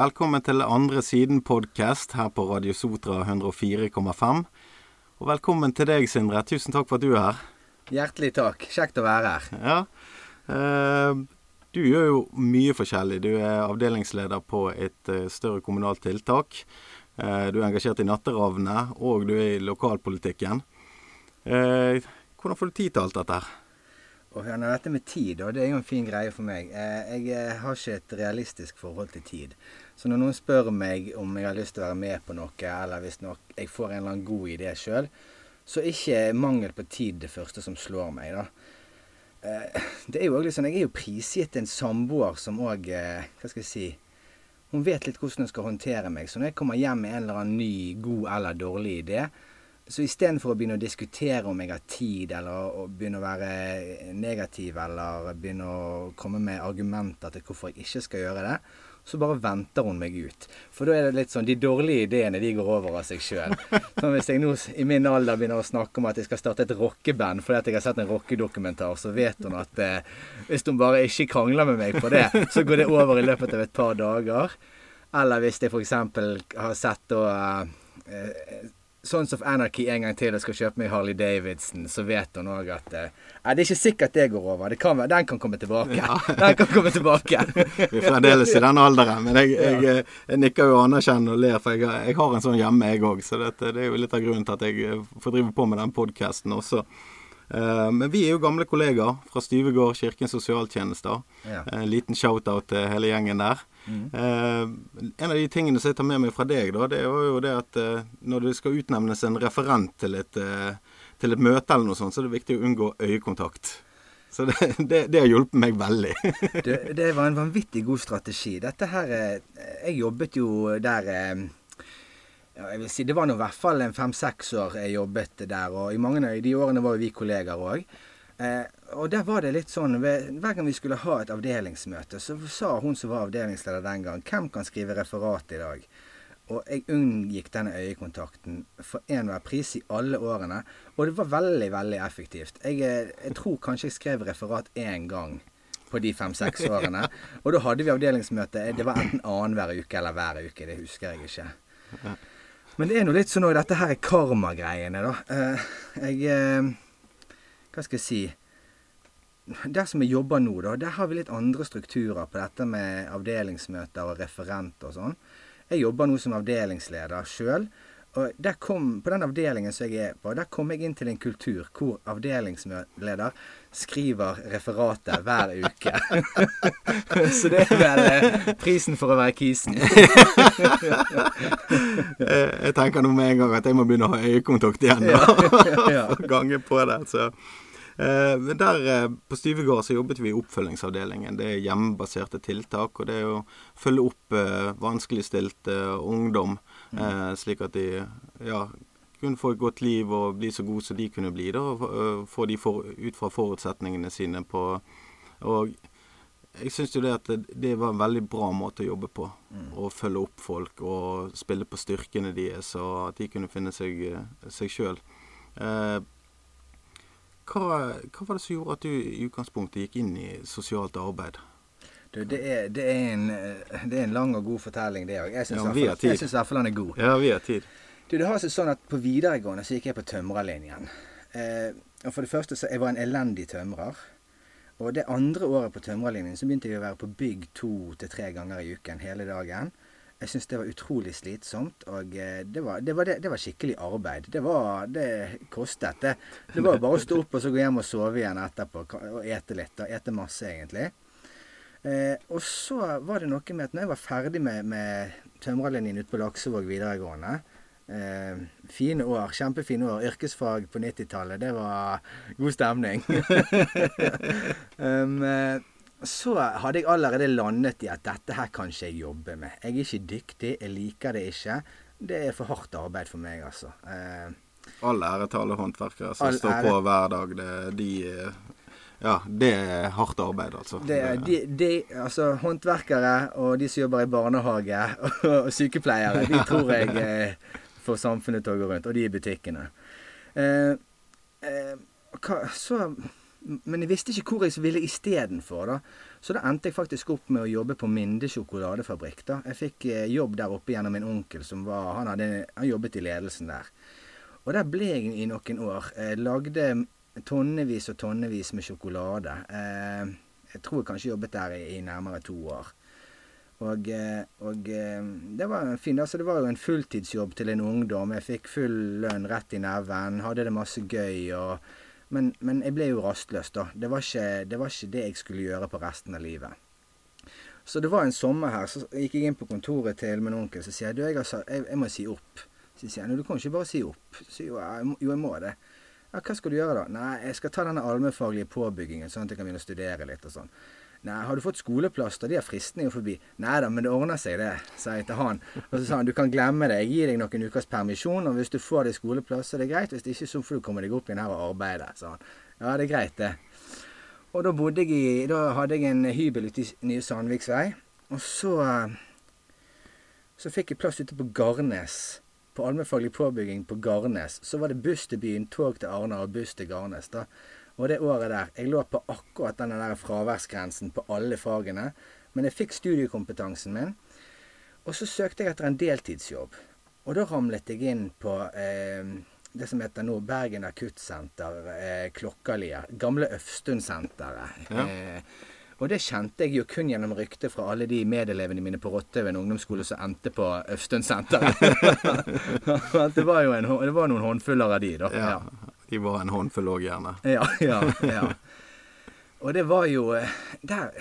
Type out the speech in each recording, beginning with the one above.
Velkommen til andre siden podkast her på Radio Sotra 104,5. Og velkommen til deg, Sindre. Tusen takk for at du er her. Hjertelig takk. Kjekt å være her. Ja. Eh, du gjør jo mye forskjellig. Du er avdelingsleder på et eh, større kommunalt tiltak. Eh, du er engasjert i Natteravnene, og du er i lokalpolitikken. Hvordan får du tid til alt dette her? Og ja, dette med tid, og det er jo en fin greie for meg. Jeg har ikke et realistisk forhold til tid. Så når noen spør meg om jeg har lyst til å være med på noe, eller hvis nok jeg får en eller annen god idé sjøl, så er ikke mangel på tid det første som slår meg, da. Eh, det er jo også sånn, Jeg er jo prisgitt en samboer som òg Hva skal jeg si Hun vet litt hvordan hun skal håndtere meg. Så når jeg kommer hjem med en eller annen ny, god eller dårlig idé, så istedenfor å begynne å diskutere om jeg har tid, eller å begynne å være negativ, eller begynne å komme med argumenter til hvorfor jeg ikke skal gjøre det, så bare venter hun meg ut. For da er det litt sånn De dårlige ideene de går over av seg sjøl. Sånn hvis jeg nå i min alder begynner å snakke om at jeg skal starte et rockeband fordi at jeg har sett en rockedokumentar, så vet hun at eh, hvis hun bare ikke krangler med meg på det, så går det over i løpet av et par dager. Eller hvis jeg f.eks. har sett da eh, Sons of Anarchy en gang til og skal kjøpe meg Harley Davidson, så vet hun òg at eh, Det er ikke sikkert det går over. Det kan, den kan komme tilbake. Ja. Den kan komme tilbake. Vi er fremdeles i den alderen, men jeg, jeg, jeg, eh, jeg nikker jo anerkjennende og ler, for jeg, har en sånn hjemme, jeg òg. Så dette, det er jo litt av grunnen til at jeg eh, får drive på med den podkasten også. Uh, men vi er jo gamle kollegaer fra Styvegård Kirkens Sosialtjenester. Ja. En liten shout-out til hele gjengen der. Mm. Uh, en av de tingene som jeg tar med meg fra deg, da, det er jo det at når det skal utnevnes en referent til et, til et møte eller noe sånt, så er det viktig å unngå øyekontakt. Så det, det, det har hjulpet meg veldig. det, det, var en vanvittig god strategi. Dette her Jeg jobbet jo der ja, jeg vil si Det var nå i hvert fall en fem-seks år jeg jobbet der. Og i mange av de årene var vi kollegaer òg. Eh, og der var det litt sånn Hver gang vi skulle ha et avdelingsmøte, så sa hun som var avdelingsleder den gang, hvem kan skrive referat i dag? Og jeg unngikk denne øyekontakten for enhver pris i alle årene. Og det var veldig, veldig effektivt. Jeg, eh, jeg tror kanskje jeg skrev referat én gang på de fem-seks årene. Og da hadde vi avdelingsmøte. Det var enten annenhver uke eller hver uke. Det husker jeg ikke. Men det er nå litt sånn òg dette her er karmagreiene, da. Uh, jeg uh, Hva skal jeg si? Der som jeg jobber nå, da, der har vi litt andre strukturer på dette med avdelingsmøter og referenter og sånn. Jeg jobber nå som avdelingsleder sjøl. Og kom, På den avdelingen som jeg er på, der kom jeg inn til en kultur hvor avdelingsleder skriver referatet hver uke. Så det er vel eh, prisen for å være kisen. jeg tenker nå med en gang at jeg må begynne å ha øyekontakt igjen. Ja, Gange på det. så... Eh, der eh, På Styvegård så jobbet vi i oppfølgingsavdelingen. Det er hjemmebaserte tiltak. Og det er å følge opp vanskeligstilte ungdom Eh, slik at de ja, kunne få et godt liv og bli så gode som de kunne bli. da, og eh, Få de for, ut fra forutsetningene sine på Og jeg syns jo det at det var en veldig bra måte å jobbe på. Mm. Å følge opp folk og spille på styrkene deres, og at de kunne finne seg, seg sjøl. Eh, hva, hva, var det som gjorde at du i utgangspunktet gikk inn i sosialt arbeid? Du, det er, det, er en, det er, en, lang og god fortelling, det òg. Jeg syns ja, den er god. Ja, vi har tid. Du, det har seg sånn at På videregående så gikk jeg på tømrerlinjen. Eh, og for det første så Jeg var en elendig tømrer. Og det andre året på tømrerlinjen så begynte jeg å være på bygg to til tre ganger i uken hele dagen. Jeg syns det var utrolig slitsomt, og eh, det var, det, var det, det var, skikkelig arbeid. Det, var, det kostet. Det, det var bare å stå opp og så gå hjem og sove igjen etterpå og ete litt. Og ete masse, egentlig. Eh, og så var det noe med at når jeg var ferdig med, med tømrerlinjen ute på Laksevåg videregående eh, Fine år, kjempefine år. Yrkesfag på 90-tallet. Det var god stemning. um, så hadde jeg allerede landet i at dette her kan ikke jeg jobbe med. Jeg er ikke dyktig, jeg liker det ikke. Det er for hardt arbeid for meg, altså. Eh, All ære til alle håndverkere som står på hver dag. Det, de ja, det er hardt arbeid, altså. Det de, de, altså håndverkere og de som jobber i barnehage og, sykepleiere, de tror jeg eh, får samfunnet til å gå rundt. Og de i butikkene. Eh, eh, hva, så, men jeg visste ikke hvor jeg ville istedenfor, da. Så da endte jeg faktisk opp med å jobbe på Minde sjokoladefabrikk. da. Jeg fikk eh, jobb der oppe gjennom min onkel, som var, han, hadde, han jobbet i ledelsen der. Og der ble jeg i noen år. Jeg lagde tonnevis og tonnevis med sjokolade. Eh, jeg tror jeg kanskje jobbet der i, i nærmere to år. Og, eh, og, det var en fin altså Det var jo en fulltidsjobb til en ungdom. Jeg fikk full lønn rett i neven. Hadde det masse gøy. og men, men, jeg ble jo rastløs, da. Det var, ikke, det var, ikke, det jeg skulle gjøre på resten av livet. Så det var en sommer her, så gikk jeg inn på kontoret til min onkel så sier jeg, du, jeg, jeg, jeg må si opp. Så sier han du kan ikke bare si opp. Så sier jeg jo, jeg må det. Ja, hva skal du gjøre da? Nei, jeg skal ta denne allmennfaglige påbyggingen, sånn at jeg kan begynne å studere litt og sånn. Nei, har du fått skoleplass, da? De har fristninger forbi. Nei da, men det ordner seg, det, sa jeg til han. Og så sa han du kan glemme det, jeg gir deg noen ukers permisjon, og hvis du får deg skoleplass, så er det greit. Hvis det ikke, så får du komme deg opp igjen her og arbeide, sa han. Ja, det er greit, det. Og da bodde jeg i Da hadde jeg en hybel ute i Nye Sandviksvei. Og så Så fikk jeg plass ute på Garnes. På allmennfaglig påbygging på Garnes. Så var det buss til byen, tog til Arna og buss til Garnes. da. Og det året der Jeg lå på akkurat denne der fraværsgrensen på alle fagene. Men jeg fikk studiekompetansen min. Og så søkte jeg etter en deltidsjobb. Og da ramlet jeg inn på eh, det som heter nå Bergen akuttsenter, eh, Klokkalia. Gamle Øfstund-senteret. Ja. Eh, og det kjente jeg jo kun gjennom ryktet fra alle de medelevene mine på Rottøven ungdomsskole som endte på Øfstund senter. det var jo en, det var noen håndfuller av de, da. Ja. ja. De var en håndfull òg, gjerne. Ja, ja, ja. Og det var jo eh, der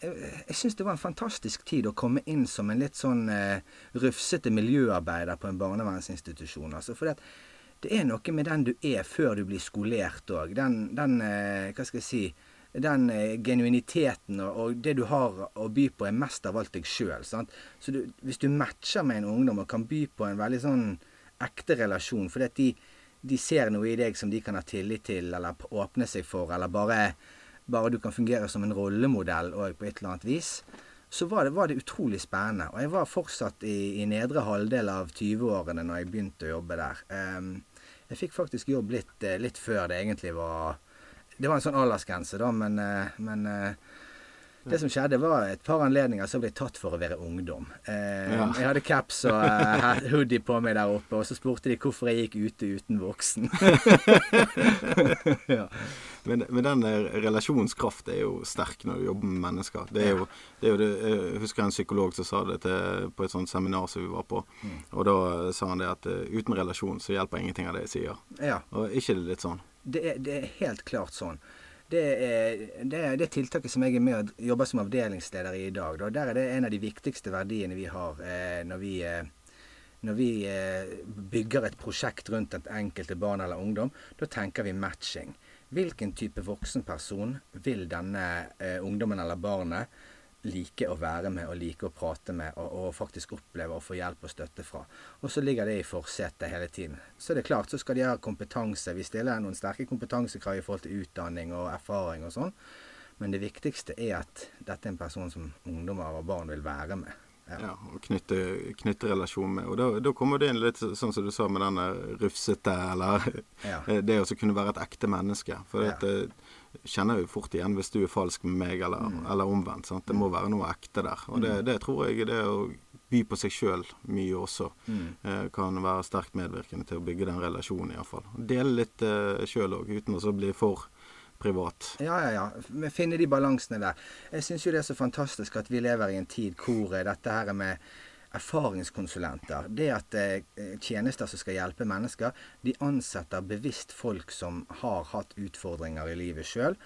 Jeg, jeg syns det var en fantastisk tid å komme inn som en litt sånn uh, rufsete miljøarbeider på en barnevernsinstitusjon. Altså, for det, det er noe med den du er før du blir skolert òg. Den, den uh, Hva skal jeg si den uh, genuiniteten og, det du har å by på, er mest av alt deg sjøl. Så du, hvis du matcher med en ungdom og kan by på en veldig sånn ekte relasjon fordi at de de ser noe i deg som de kan ha tillit til, eller åpne seg for, eller bare, bare du kan fungere som en rollemodell og på et eller annet vis, så var det, var det utrolig spennende. Og jeg var fortsatt i, i nedre halvdel av 20-årene når jeg begynte å jobbe der. Um, jeg fikk faktisk jobb litt, eh, litt, før det egentlig var Det var en sånn aldersgrense, da, men, eh, men uh, det som skjedde, var et par anledninger så ble jeg tatt for å være ungdom. Eh, ja. Jeg hadde caps og uh, hoodie på meg der oppe, og så spurte de hvorfor jeg gikk ute uten voksen. ja. men, men, den eh, relasjonskraft er jo sterk når du jobber med mennesker. Det er jo, det er jo det, jeg husker en psykolog som sa det til, på et sånt seminar som vi var på. Mm. Og da sa han det at uh, uten relasjon så hjelper ingenting av det jeg sier. Ja. Og ikke det litt sånn? Det er, det er helt klart sånn det er, det er tiltaket som jeg er med og jobber som avdelingsleder i i dag. Da. Der er det en av de viktigste verdiene vi har eh, når vi, eh, når vi eh, bygger et prosjekt rundt et enkelte barn eller ungdom. Da tenker vi matching. Hvilken type voksenperson vil denne eh, ungdommen eller barnet like å være med og like å prate med og, og, faktisk oppleve å få hjelp og støtte fra. Og så ligger det i forsetet hele tiden. Så det er klart, så skal de ha kompetanse. Vi stiller noen sterke kompetansekrav i forhold til utdanning og erfaring og sånn. Men det viktigste er at dette er en person som ungdommer og barn vil være med. Ja, ja og knytte, knytte, relasjon med. Og da, da, kommer det inn litt sånn som du sa med denne rufsete, eller ja. det å kunne være et ekte menneske. For ja. det, kjenner jo fort igjen hvis du er falsk med meg, eller, mm. eller omvendt. Sant? Det må mm. være noe ekte der. Og det, mm. det tror jeg det å by på seg sjøl mye også mm. eh, kan være sterkt medvirkende til å bygge den relasjonen, iallfall. Dele litt eh, sjøl òg, uten å bli for privat. Ja, ja, ja. Finne de balansene der. Jeg syns jo det er så fantastisk at vi lever i en tid hvor dette her med erfaringskonsulenter. Det at eh, tjenester som skal hjelpe mennesker, de ansetter bevisst folk som har hatt utfordringer i livet sjøl.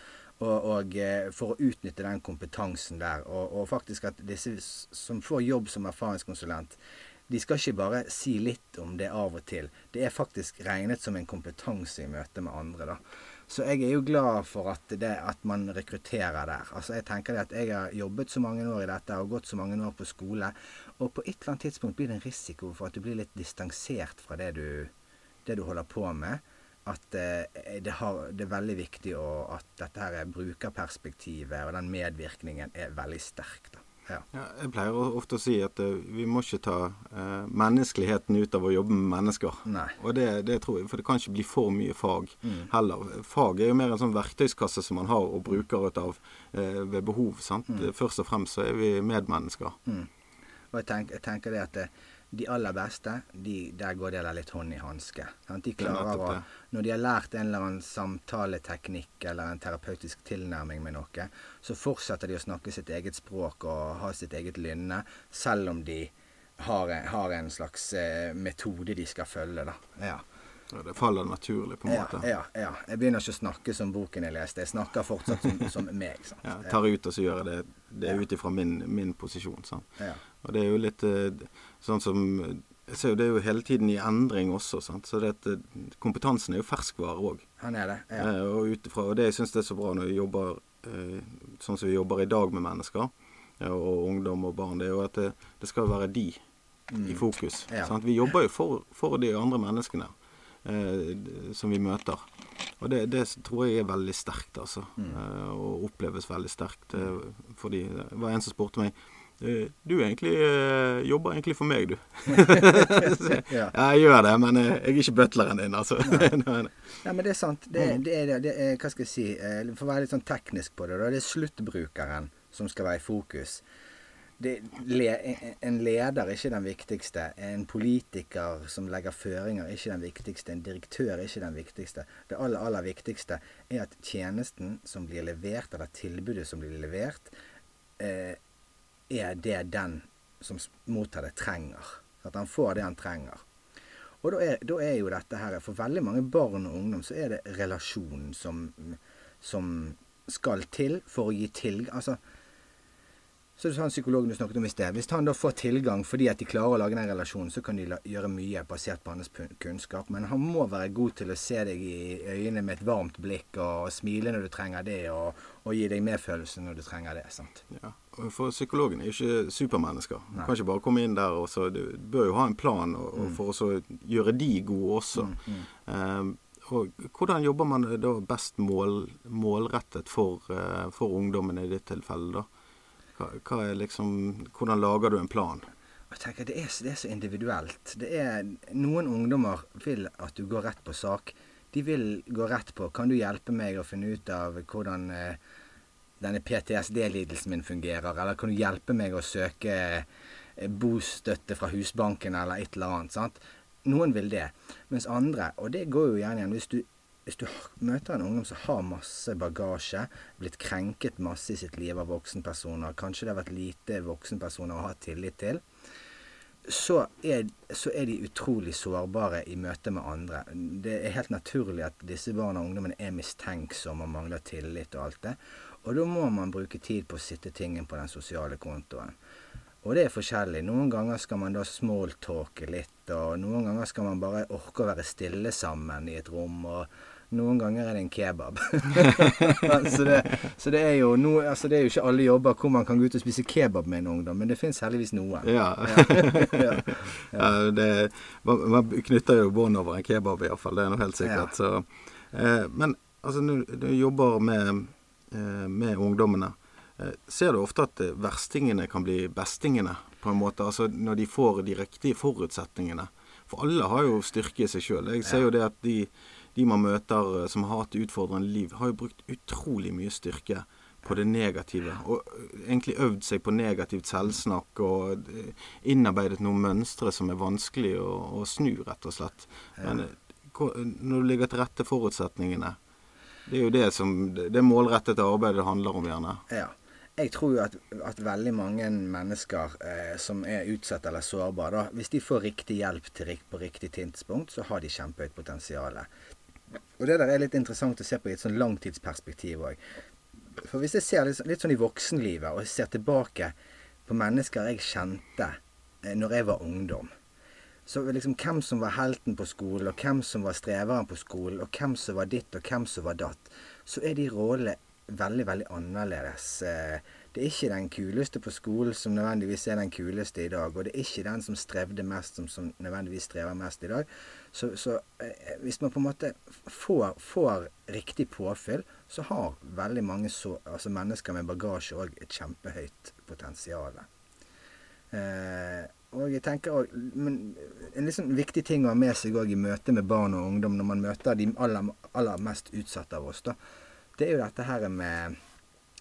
Og, og, eh, for å utnytte den kompetansen der. Og, og, faktisk at disse som får jobb som erfaringskonsulent, de skal ikke bare si litt om det av og til. Det er faktisk regnet som en kompetanse i møte med andre. da. Så jeg er jo glad for at, det, at man rekrutterer der. Altså Jeg tenker det at jeg har jobbet så mange år i dette og gått så mange år på skole. Og på et eller annet tidspunkt blir det en risiko for at du blir litt distansert fra det du, det du holder på med. At eh, det, har, det, er veldig viktig å, at dette her brukerperspektivet og den medvirkningen er veldig sterk. da. Ja. Ja, jeg pleier ofte å si at uh, vi må ikke ta uh, menneskeligheten ut av å jobbe med mennesker. Nei. Og det, det, tror jeg, For det kan ikke bli for mye fag mm. heller. Fag er jo mer en sånn verktøyskasse som man har og bruker ut av uh, ved behov. sant? Mm. Først og fremst så er vi medmennesker. Mm. Og jeg, tenker, jeg tenker det at det, de aller beste, de, der går det litt hånd i hanske. De klarer å Når de har lært en eller annen samtaleteknikk eller en terapeutisk tilnærming med noe, så fortsetter de å snakke sitt eget språk og ha sitt eget lynne, selv om de har, har en slags eh, metode de skal følge. da. Ja. Det faller naturlig, på en måte. Ja, ja, Jeg begynner ikke å snakke som boken jeg leste. Jeg snakker fortsatt som, som meg. Sant? Ja, tar ut og så gjør jeg det, det ut ifra min, min, posisjon. Sant? Ja. Og det er jo litt eh, sånn som jeg ser jo Det er jo hele tiden i endring også. Sant? Så det, kompetansen er jo ferskvare òg. Han er det, ja. Eh, og, utifra, og det jeg syns er så bra når vi jobber eh, sånn som vi jobber i dag med mennesker, og ungdom og barn, det er jo at det, det skal være de mm. i fokus. Ja. Vi jobber jo for, for, de andre menneskene eh, som vi møter. Og det, det, tror jeg er veldig sterkt, altså. Mm. Eh, og oppleves veldig sterkt. Eh, fordi det var en som spurte meg Eh, du egentlig jobber egentlig for meg, du. ja. Jeg gjør det, men jeg er ikke butleren din, altså. Nei. men det er sant. Det, mm. det, er, det er, hva skal jeg si, For å være litt sånn teknisk på det, da. Det er sluttbrukeren som skal være i fokus. Det, en leder er ikke den viktigste. En politiker som legger føringer, er ikke den viktigste. En direktør er ikke den viktigste. Det aller, aller viktigste er at tjenesten som blir levert, eller tilbudet som blir levert, eh, er det den som mottar det, trenger. At han får det han trenger. Og da er, da er, jo dette her For veldig mange barn og ungdom så er det relasjonen som, som skal til for å gi tilgang Altså så du sa han psykologen du snakket om i sted. Hvis han da får tilgang fordi at de klarer å lage den relasjonen, så kan de gjøre mye basert på hans kunnskap. Men han må være god til å se deg i øynene med et varmt blikk og smile når du trenger det, og, og gi deg medfølelse når du trenger det. sant? Ja, For psykologen er jo ikke supermennesker. Du kan ikke bare komme inn der og så Du bør jo ha en plan og, og mm. for å gjøre de gode også. Mm, mm. Um, og hvordan jobber man da best mål, målrettet for, uh, for ungdommen i ditt tilfelle, da? Hva, hva liksom, hvordan lager du en plan? Jeg tenker det er, det er, så individuelt. Er, noen ungdommer vil at du går rett på sak. De vil gå rett på Kan du hjelpe meg å finne ut av hvordan eh, denne PTSD-lidelsen min fungerer? Eller kan du hjelpe meg å søke eh, bostøtte fra Husbanken eller et eller annet? sant? Noen vil det. Mens andre, og det går jo gjerne igjen hvis du hvis du møter en ungdom som har masse bagasje, blitt krenket masse i sitt liv av voksenpersoner, kanskje det har vært lite voksenpersoner å ha tillit til, så er, så er, de utrolig sårbare i møte med andre. Det er helt naturlig at disse barna og ungdommene er mistenksomme og mangler tillit og alt det. Og da må man bruke tid på å sitte tingen på den sosiale kontoen. Og det er forskjellig. Noen ganger skal man da smalltalke litt, og noen ganger skal man bare orke å være stille sammen i et rom. og noen ganger er det en kebab. så, det, så, det, er jo no, altså det er jo ikke alle jobber hvor man kan gå ut og spise kebab med en ungdom, men det fins heldigvis noen. Ja. ja. ja det, man, man, knytter jo bånd over en kebab iallfall, det er noe helt sikkert. Så, eh, men altså, når du jobber med, eh, med ungdommene, eh, ser du ofte at verstingene kan bli bestingene, på en måte? Altså når de får de riktige forutsetningene. For alle har jo styrke i seg sjøl. Jeg ser jo det at de de man møter eh, som har hatt utfordrende liv, har jo brukt utrolig mye styrke på det negative. Og eh, egentlig øvd seg på negativt selvsnakk og eh, innarbeidet noen mønstre som er vanskelig å, å snu, rett og slett. Men når du ligger til rette forutsetningene Det er jo det som det målrettede arbeidet handler om, gjerne. Ja. Jeg tror jo at, at veldig mange mennesker eh, som er utsatt eller sårbare, hvis de får riktig hjelp til, på riktig tidspunkt, så har de kjempehøyt potensial. Og det der er litt interessant å se på i et sånn langtidsperspektiv òg. For hvis jeg ser litt, litt, sånn i voksenlivet, og ser tilbake på mennesker jeg kjente eh, når jeg var ungdom Så liksom hvem som var helten på skolen, og hvem som var streveren på skolen, og hvem som var ditt, og hvem som var datt, så er de rollene veldig, veldig annerledes. Eh, det er ikke den kuleste på skolen som nødvendigvis er den kuleste i dag. Og det er ikke den som strevde mest, som, som nødvendigvis strever mest i dag. Så, så eh, hvis man på en måte får, får riktig påfyll, så har veldig mange så, altså mennesker med bagasje òg et kjempehøyt potensial. Eh, og jeg tenker også, men En liksom viktig ting å ha med seg i møte med barn og ungdom når man møter de aller, aller mest utsatte av oss, da, det er jo dette her med,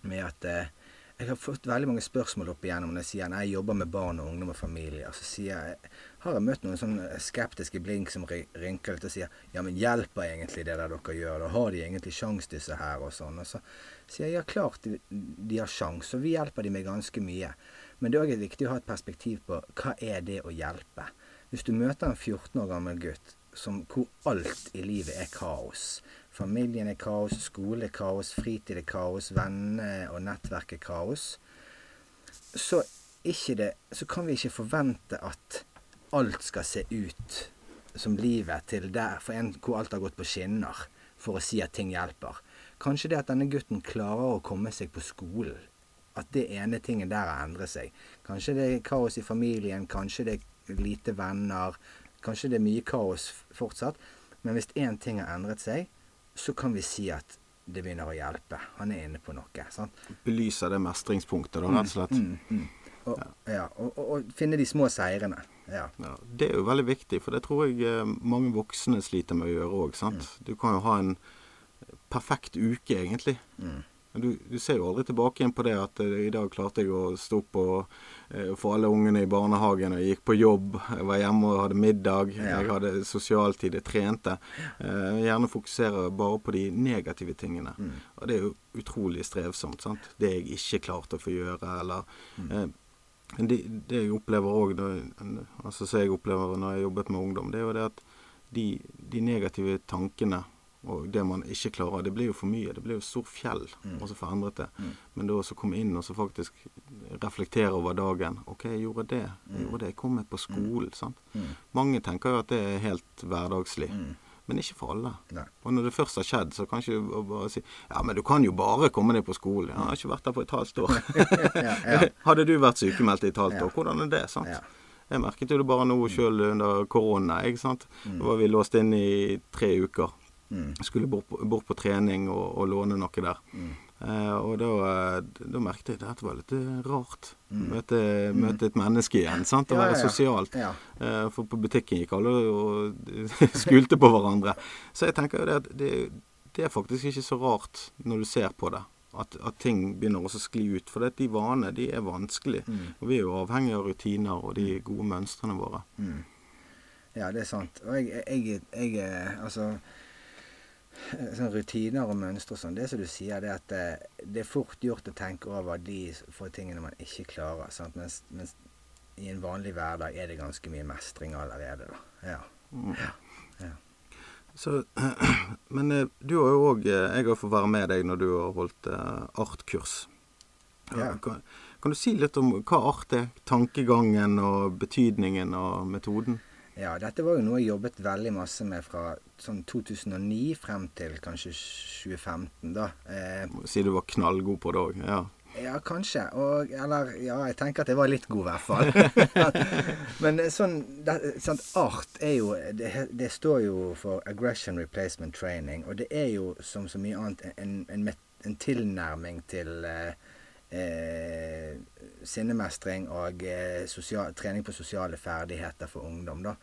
med at eh, jeg har fått veldig mange spørsmål opp igjennom når jeg sier når jeg jobber med barn og ungdom og familier. Så sier jeg, har jeg møtt noen sånne skeptiske blink som rynker litt og sier ja, men hjelper egentlig det der dere gjør? Da har de egentlig sjans, disse her? Og sånn. Og så sier jeg ja, klart de, de har sjans, og vi hjelper de med ganske mye. Men det er òg viktig å ha et perspektiv på hva er det å hjelpe. Hvis du møter en 14 år gammel gutt som, hvor alt i livet er kaos, Familien er kaos, skole er kaos, fritid er kaos, venner og nettverk er kaos. Så, det, så kan vi ikke forvente at alt skal se ut som livet til der for en hvor alt har gått på skinner, for å si at ting hjelper. Kanskje det at denne gutten klarer å komme seg på skolen. At det ene tingen der har endret seg. Kanskje det er kaos i familien, kanskje det er lite venner. Kanskje det er mye kaos fortsatt. Men hvis én ting har endret seg, så kan vi si at det begynner å hjelpe. Han er inne på noe. sant? Belyser det mestringspunktet, da, rett og slett. Mm, mm, mm. Og, ja. Og, og, og, finne de små seirene. Ja. ja. Det er jo veldig viktig, for det tror jeg eh, mange voksne sliter med å gjøre òg. Mm. Du kan jo ha en perfekt uke, egentlig. Mm. Men du, du, ser jo aldri tilbake igjen på det at uh, i dag klarte jeg å stå opp og eh, få alle ungene i barnehagen. og Jeg gikk på jobb, jeg var hjemme og hadde middag, ja. jeg hadde sosialtid, jeg trente. Eh, gjerne fokuserer bare på de negative tingene. Mm. Og det er jo utrolig strevsomt. sant? Det jeg ikke klarte å få gjøre, eller mm. Det, det, jeg opplever òg, altså så jeg opplever når jeg jobbet med ungdom, det er jo det at de, de negative tankene og det man ikke klarer, det blir jo for mye. Det blir jo stor fjell mm. og så forandret det. Mm. Men da å komme inn og så faktisk reflektere over dagen. OK, jeg gjorde det. Jeg mm. gjorde det. Jeg kom meg på mm. skolen. sant? Mm. Mange tenker jo at det er helt hverdagslig. Mm. Men ikke for alle. Nei. Og når det først har skjedd, så kan ikke bare si Ja, men du kan jo bare komme deg på skolen. Jeg har ikke vært der på et halvt år. ja, ja. Hadde du vært sykemeldt i et halvt år, hvordan er det? sant? Jeg merket jo det bare nå sjøl under korona. ikke sant? Da var vi låst inn i tre uker. Mm. Skulle bort på, bort på trening og, og, låne noe der. Mm. Eh, og da, eh, da, merket jeg at dette var litt eh, rart. Mm. Møte, mm. møte, et menneske igjen. sant? Å ja, være sosialt. Ja. Eh, for på butikken gikk alle og skulte på hverandre. Så jeg tenker jo det at det, det, er faktisk ikke så rart når du ser på det. At, at ting begynner også å skli ut. For de vanene de er vanskelig. Mm. Og vi er jo avhengig av rutiner og de mm. gode mønstrene våre. Ja, det er sant. Og jeg, jeg, jeg, jeg altså rutiner og mønstre og sånn, det som du sier, det at det, eh, det, er fort gjort å tenke over de få tingene man ikke klarer. Sant? Mens, mens, i en vanlig hverdag er det ganske mye mestring allerede. da. Ja. Mm. ja. ja. Så, men eh, du har jo òg eh, Jeg har fått være med deg når du har holdt artkurs. Ja. Kan, kan, du si litt om hva art er? Tankegangen og betydningen og metoden? Ja, dette var jo noe jeg jobbet veldig masse med fra sånn 2009 frem til kanskje 2015, da. Eh, si du var knallgod på det òg? Ja. Ja, kanskje. Og, eller ja, jeg tenker at jeg var litt god, i hvert fall. Men eh, sånn, det, sånn Art er jo det, det, står jo for Aggression Replacement Training. Og det er jo som så mye annet en, en, en tilnærming til eh, eh, sinnemestring og eh, sosial, trening på sosiale ferdigheter for ungdom. da.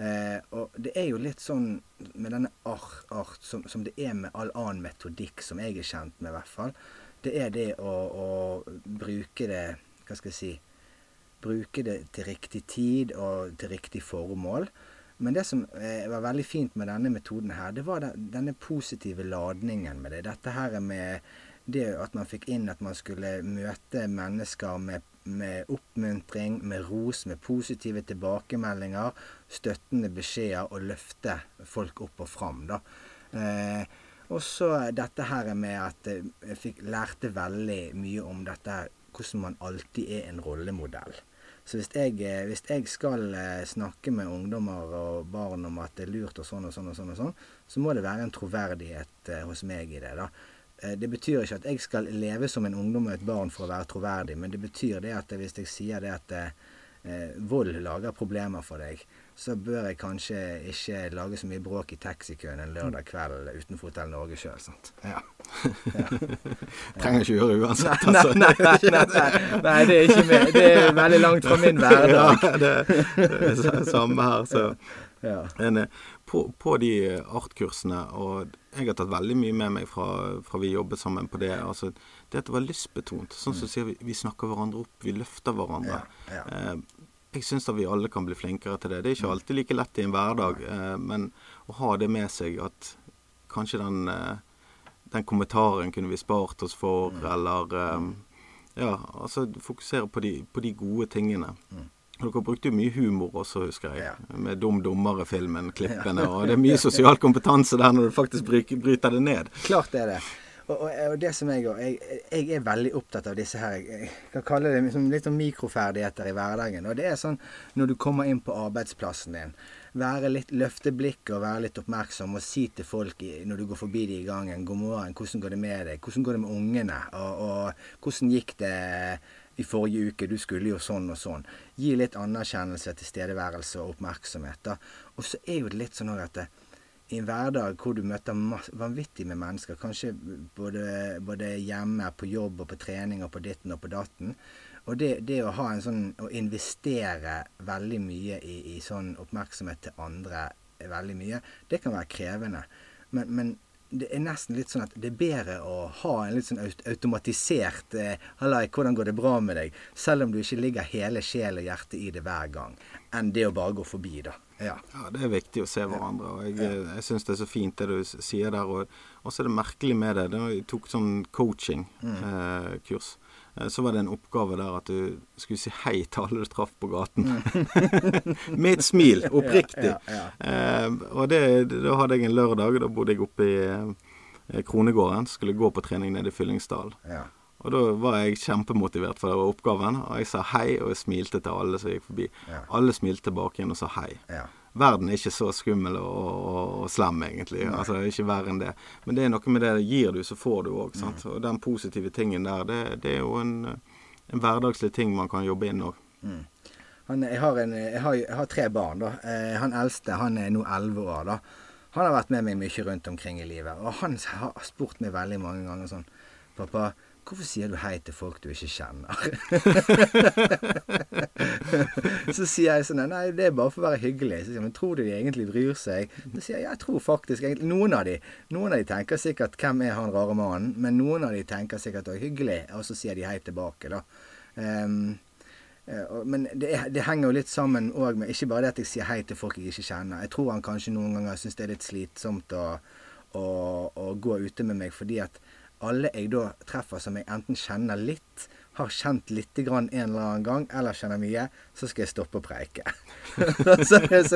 Eh, og det er jo litt sånn med denne art, art som, som, det er med all annen metodikk som jeg er kjent med, i hvert fall. Det er det å, å bruke det Hva skal jeg si Bruke det til riktig tid og til riktig formål. Men det som eh, var veldig fint med denne metoden her, det var den, denne positive ladningen med det. Dette her med det at man fikk inn at man skulle møte mennesker med, med oppmuntring, med ros, med positive tilbakemeldinger, støttende beskjeder, og løfte folk opp og fram. da. Eh, og så dette her med at jeg fikk, lærte veldig mye om dette hvordan man alltid er en rollemodell. Så hvis jeg, eh, hvis jeg, skal eh, snakke med ungdommer og barn om at det er lurt og sånn og sånn, og sånn, og sånn, så må det være en troverdighet eh, hos meg i det. da. Eh, det betyr ikke at jeg skal leve som en ungdom og et barn for å være troverdig, men det betyr det at hvis jeg sier det at eh, vold lager problemer for deg, så bør jeg kanskje ikke lage så mye bråk i taxikøen en lørdag kveld utenfor Hotell Norge sjøl. Ja. ja. Trenger ikke gjøre uansett. Altså. Nei, nei, nei, nei, nei, det er ikke mer. Det er veldig langt fra min hverdag. Ja, det, det er samme her. Så. Ja. En, på, på, de artkursene, og jeg har tatt veldig mye med meg fra, fra vi jobbet sammen på det. altså Det at det var lystbetont. Sånn som mm. sier vi, vi snakker hverandre opp, vi løfter hverandre. Ja, ja. Eh, jeg syns da vi alle kan bli flinkere til det. Det er ikke mm. alltid like lett i en hverdag, eh, men å ha det med seg at kanskje den, eh, den kommentaren kunne vi spart oss for, mm. eller eh, Ja, altså fokusere på de, på de gode tingene. Mm. Dere brukte jo mye humor også, husker jeg. Ja. Med Dum dummere-filmen, klippene. Ja. og det er mye sosial kompetanse der når du faktisk bryter det ned. Klart det er det. Og, og, og, det som jeg jeg, jeg, er veldig opptatt av disse her Jeg kan kalle det liksom litt sånn mikroferdigheter i hverdagen. Og det er sånn når du kommer inn på arbeidsplassen din. Være litt Løfte blikket og være litt oppmerksom og si til folk når du går forbi de i gangen 'God morgen. Hvordan går det med deg? Hvordan går det med ungene?' Og, og hvordan gikk det i forrige uke? Du skulle jo sånn og sånn. Gi litt anerkjennelse, tilstedeværelse og oppmerksomhet. da. Og så er jo det litt sånn at det, i en hverdag hvor du møter vanvittig med mennesker, kanskje både, både, hjemme, på jobb og på trening og på ditten og på datten. Og det, det å ha en sånn Å investere veldig mye i, i sånn oppmerksomhet til andre veldig mye, det kan være krevende. Men, men det er nesten litt sånn at det er bedre å ha en litt sånn automatisert eh, 'Hallai, hvordan går det bra med deg?' Selv om du ikke ligger hele sjel og hjerte i det hver gang, enn det å bare gå forbi, da. Ja. ja, det er viktig å se hverandre. og Jeg, ja. jeg syns det er så fint det du sier der. Og så er det merkelig med det. Jeg tok sånn coaching-kurs, mm. eh, så var det en oppgave der at du skulle si hei til alle du traff på gaten. Mm. med et smil. Oppriktig. Ja, eh, og det, da hadde jeg en lørdag. Da bodde jeg oppe i eh, Kronegården. Skulle gå på trening nede i Fyllingsdalen. Og da var jeg kjempemotivert for det var oppgaven. Og jeg sa hei, og jeg smilte til alle som gikk forbi. Ja. Alle smilte tilbake igjen og sa hei. Verden er ikke så skummel og, og, og slem, egentlig. Nei. Altså, ikke verre enn det. Men det er noe med det gir du, så får du òg. Og den positive tingen der, det, det er jo en, en, hverdagslig ting man kan jobbe inn òg. Mm. Jeg, har jeg, har, jeg har tre barn. da. Eh, han eldste han er nå elleve år. da. Han har vært med meg mye rundt omkring i livet. Og han har spurt meg veldig mange ganger sånn Pappa, Hvorfor sier du hei til folk du ikke kjenner? så sier jeg sånn Nei, det er bare for å være hyggelig. Så sier jeg, Men tror du de egentlig bryr seg? Så sier jeg jeg tror faktisk egentlig Noen av de Noen av de tenker sikkert 'Hvem er han rare mannen?' Men noen av de tenker sikkert 'Å, hyggelig', og så sier de hei tilbake, da. Um, men det, det, henger jo litt sammen òg med ikke bare det at jeg sier hei til folk jeg ikke kjenner. Jeg tror han kanskje noen ganger syns det er litt slitsomt å, å, å gå ute med meg fordi at alle jeg da treffer som jeg enten kjenner litt, har kjent litt grann en eller annen gang, eller kjenner mye, så skal jeg stoppe å preike. sånn, jeg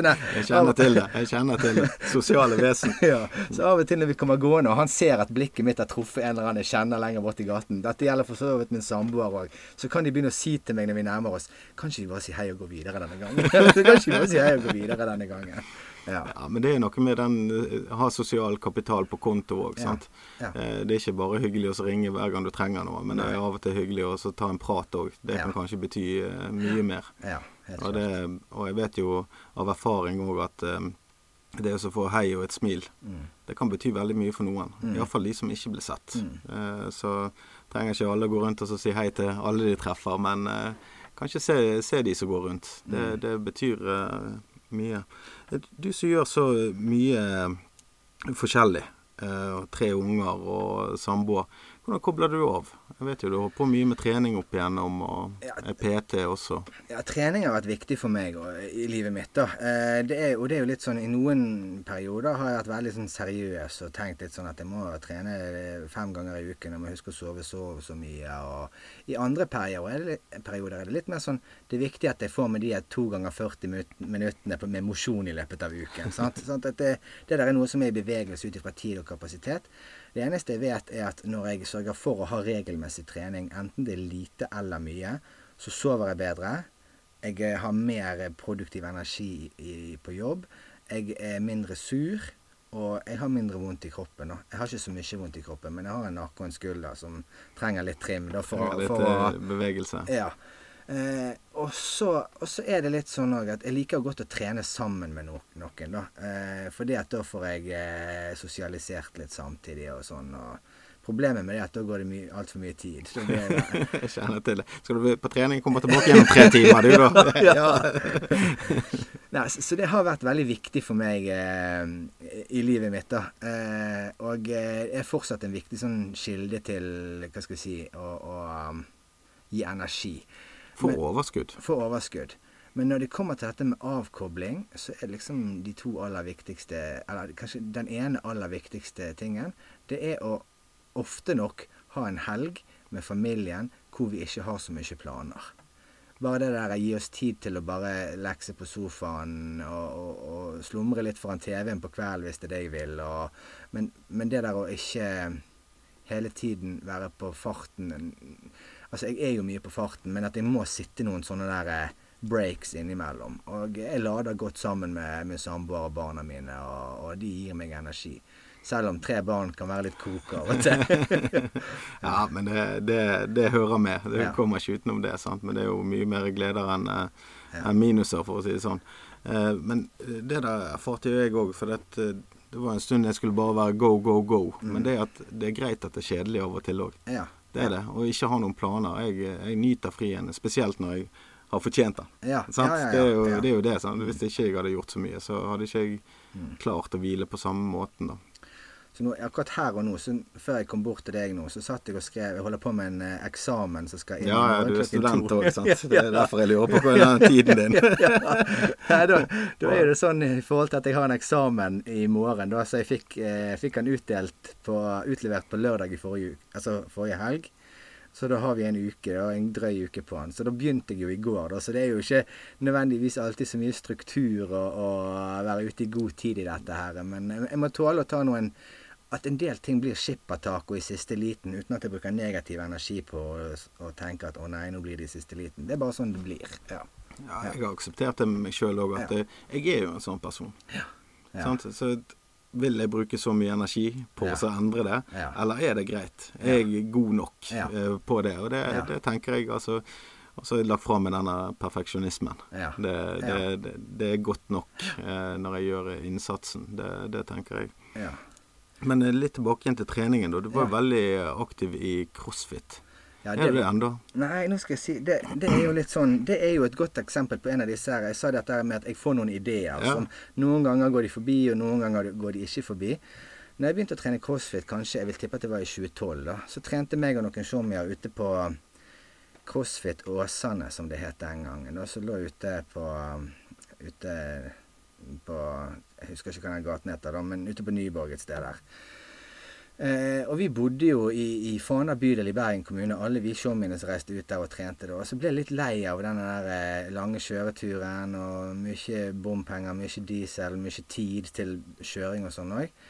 kjenner til det. Jeg kjenner til det. Sosiale vesen. ja, Så av og til når vi kommer gående, og han ser at blikket mitt har truffet en eller annen jeg kjenner lenger borti gaten Dette gjelder for så vidt min samboer òg. Så kan de begynne å si til meg når vi nærmer oss Kan ikke vi bare si hei og gå videre denne gangen? kan ikke vi bare si hei og gå videre denne gangen? Ja. ja. Men det er noe med den eh, ha sosial kapital på konto òg. Ja. Ja. Eh, det er ikke bare hyggelig å ringe hver gang du trenger noe, men det er av og til hyggelig å ta en prat òg. Det kan kanskje bety uh, mye mer. Og, det, og, jeg vet jo av erfaring òg at um, det å få hei og et smil, mm. det kan bety veldig mye for noen. Mm. Iallfall de som ikke blir sett. Mm. Uh, så trenger ikke alle å gå rundt og si hei til alle de treffer, men uh, kanskje se, se, de som går rundt. Det, mm. det betyr uh, mye. Du som gjør så mye forskjellig, eh, tre unger og samboer. Hvordan kobler du av? Jeg vet jo du har holdt på mye med trening opp igjennom, og ja, PT også. Ja, trening har vært viktig for meg og, i livet mitt. da. Eh, det er, og det er jo litt sånn I noen perioder har jeg vært veldig sånn seriøs og tenkt litt sånn at jeg må trene fem ganger i uken. Jeg må huske å sove så så mye. Og i andre perioder er, det, perioder er det litt mer sånn Det er viktig at jeg får med de to ganger 40 minuttene med mosjon i løpet av uken. sant? sånn at det, det der er noe som er i bevegelse ut ifra tid og kapasitet. Det eneste jeg vet, er at når jeg sørger for å ha regelmessig trening, enten det er lite eller mye, så sover jeg bedre. Jeg eh, har mer produktiv energi i, på jobb. Jeg er mindre sur. Og jeg har mindre vondt i kroppen. Da. Jeg har ikke så mye vondt i kroppen, men jeg har en nakke og en skulder som trenger litt trim. Da, for, litt for å, bevegelse. Ja. Eh, og, så, så, er det litt sånn òg at jeg liker godt å trene sammen med no, noen, da. Eh, fordi at da får jeg eh, sosialisert litt samtidig og sånn. og Problemet med det er at da går det altfor mye tid. Så det, jeg kjenner til det. Skal du på trening komme tilbake igjen om tre timer, du da? ja. Nei, så det har vært veldig viktig for meg eh, i livet mitt. da. Eh, og eh, er fortsatt en viktig sånn kilde til hva skal jeg si, å, å gi energi. For overskudd. For overskudd. Men når det kommer til dette med avkobling, så er liksom de to aller viktigste Eller kanskje den ene aller viktigste tingen, det er å ofte nok ha en helg med familien hvor vi ikke har så mye planer. Bare det der å gi oss tid til å bare lekse på sofaen og, og, og slumre litt foran TV-en på kvelden hvis det er det jeg vil. Og, men, men, det der å ikke hele tiden være på farten Altså, jeg er jo mye på farten, men at jeg må sitte noen sånne der eh, breaks innimellom. Og jeg lader godt sammen med med samboer og barna mine, og, og de gir meg energi. Selv om tre barn kan være litt kok av og til. ja, men det, det, det, hører med. Det kommer ikke utenom det. sant? Men det er jo mye mer gleder enn eh, en minuser, for å si det sånn. Eh, men det der erfarte jo jeg òg, for det, det, var en stund jeg skulle bare være go, go, go. Mm. Men det, at, det er greit at det er kjedelig av og til òg. Ja. Det er det. Og ikke ha noen planer. Jeg, jeg nyter frien, spesielt når jeg har fortjent den. Ja. Ja, ja, det, er jo, det, er jo, det? Hvis ikke jeg hadde gjort så mye, så hadde ikke jeg mm. klart å hvile på samme måten. da. Så nå, akkurat her og nå, så, før jeg kom bort til deg nå, så satt jeg og skrev Jeg holder på med en eh, eksamen som skal inn Ja, ja du er student òg, sant. Det er derfor jeg lurer på den tiden din. ja, da, da, er det sånn i forhold til at jeg har en eksamen i morgen, da, så jeg fikk, eh, fikk den utdelt på, utlevert på lørdag i forrige, altså forrige helg. Så da har vi en uke, da, en drøy uke på den. Så da begynte jeg jo i går, da. Så det er jo ikke nødvendigvis alltid så mye struktur å være ute i god tid i dette her. Men jeg må tåle å ta noen at en del ting blir skippertaco i siste liten, uten at jeg bruker negativ energi på å tenke at å nei, nå blir det i siste liten. Det er bare sånn det blir. Ja. ja jeg har akseptert det med meg sjøl òg, at ja. jeg er jo en sånn person. Ja. Så vil jeg bruke så mye energi på å endre det, eller er det greit? Er jeg god nok uh, på det? Og det, det tenker jeg altså og så har jeg lagt fra meg denne perfeksjonismen. Ja. Det, det, det, det, er godt nok eh, når jeg gjør innsatsen. Det, tenker jeg. Ja. Men eh, litt tilbake igjen til treningen. da. Du var ja. veldig aktiv i crossfit. Ja, det, er du det ennå? Nei, nå skal jeg si det, det, er jo litt sånn Det er jo et godt eksempel på en av disse her. Jeg sa dette med at jeg får noen ideer. Ja. som Noen ganger går de forbi, og noen ganger går de ikke forbi. Når jeg begynte å trene crossfit, kanskje jeg vil tippe at det var i 2012, da, så trente meg og noen showmier ute på CrossFit Åsane, som det het den gangen. Og så lå ute på ute på husker ikke hva den gaten heter, da, men ute på Nyborg et sted der. Eh, og vi bodde jo i, i Fana bydel i Bergen kommune, alle vi showmine som reiste ut der og trente da. Og så ble jeg litt lei av den der eh, lange kjøreturen og mye bompenger, mye diesel, mye tid til kjøring og sånn òg.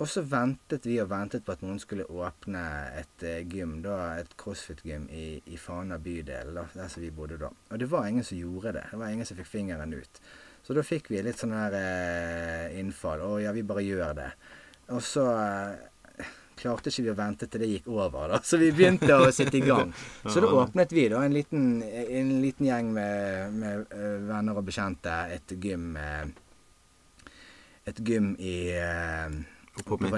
Og så ventet vi og ventet på at noen skulle åpne et uh, gym, da, et crossfit-gym i, i Fana bydel, da, der som vi bodde da. Og det var ingen som gjorde det. Det var ingen som fikk fingeren ut. Så da fikk vi litt sånn her eh, innfall. Å ja, vi bare gjør det. Og så eh, klarte ikke vi å vente til det gikk over, da. Så vi begynte å sitte i gang. Så da åpnet vi, da, en liten, en liten gjeng med, med uh, venner og bekjente, et gym Eh, Et gym i uh, på, på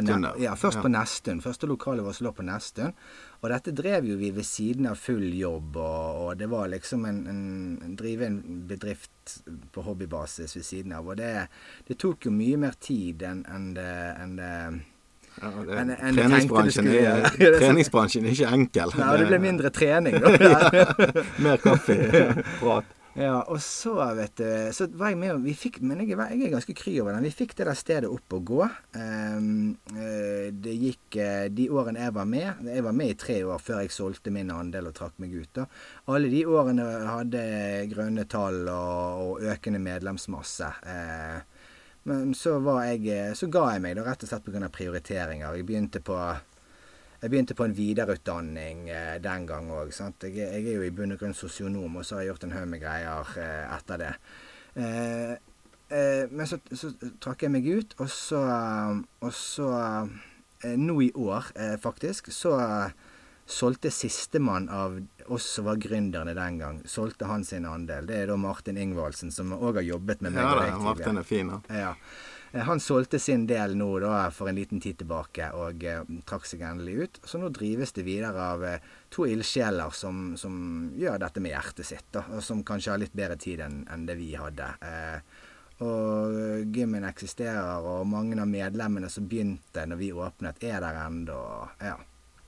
ja, først ja. på Nestun. Første lokalet vårt lå på Nestun. Og dette drev jo vi ved siden av full jobb, og, og det var liksom en, en drive en bedrift på hobbybasis ved siden av. Og det, det tok jo mye mer tid enn en det, en det ja, det, en, en treningsbransjen, er, treningsbransjen er ikke enkel. Nei, det ble mindre trening, da. mer kaffe. Prat. Ja, og så, vet du Så var jeg med og vi fikk, Men jeg, jeg er ganske kry over den. Vi fikk det der stedet opp å gå. Um, det gikk uh, de årene jeg var med Jeg var med i tre år før jeg solgte min andel og trakk meg ut. da. Alle de årene hadde grønne tall og, og økende medlemsmasse. Uh, men så, jeg, så ga jeg meg, da, rett og slett pga. prioriteringer. Jeg begynte på jeg begynte på en videreutdanning eh, den gang òg. Jeg, jeg, er jo i bunn og grunn sosionom, og så har jeg gjort en haug med greier eh, etter det. Eh, eh, men så, så, trakk jeg meg ut, og så, og så eh, Nå i år, eh, faktisk, så solgte sistemann av oss som var gründerne den gang, solgte han sin andel. Det er da Martin Ingvaldsen, som òg har jobbet med meg. Ja, da, Martin er fin, ja. Eh, han solgte sin del nå da for en liten tid tilbake og eh, trakk seg endelig ut. Så nå drives det videre av eh, to ildsjeler som, som, gjør dette med hjertet sitt, da, og som kanskje har litt bedre tid enn en det vi hadde. Eh, og gymmen eksisterer, og mange av medlemmene som begynte når vi åpnet, er der ennå. Ja.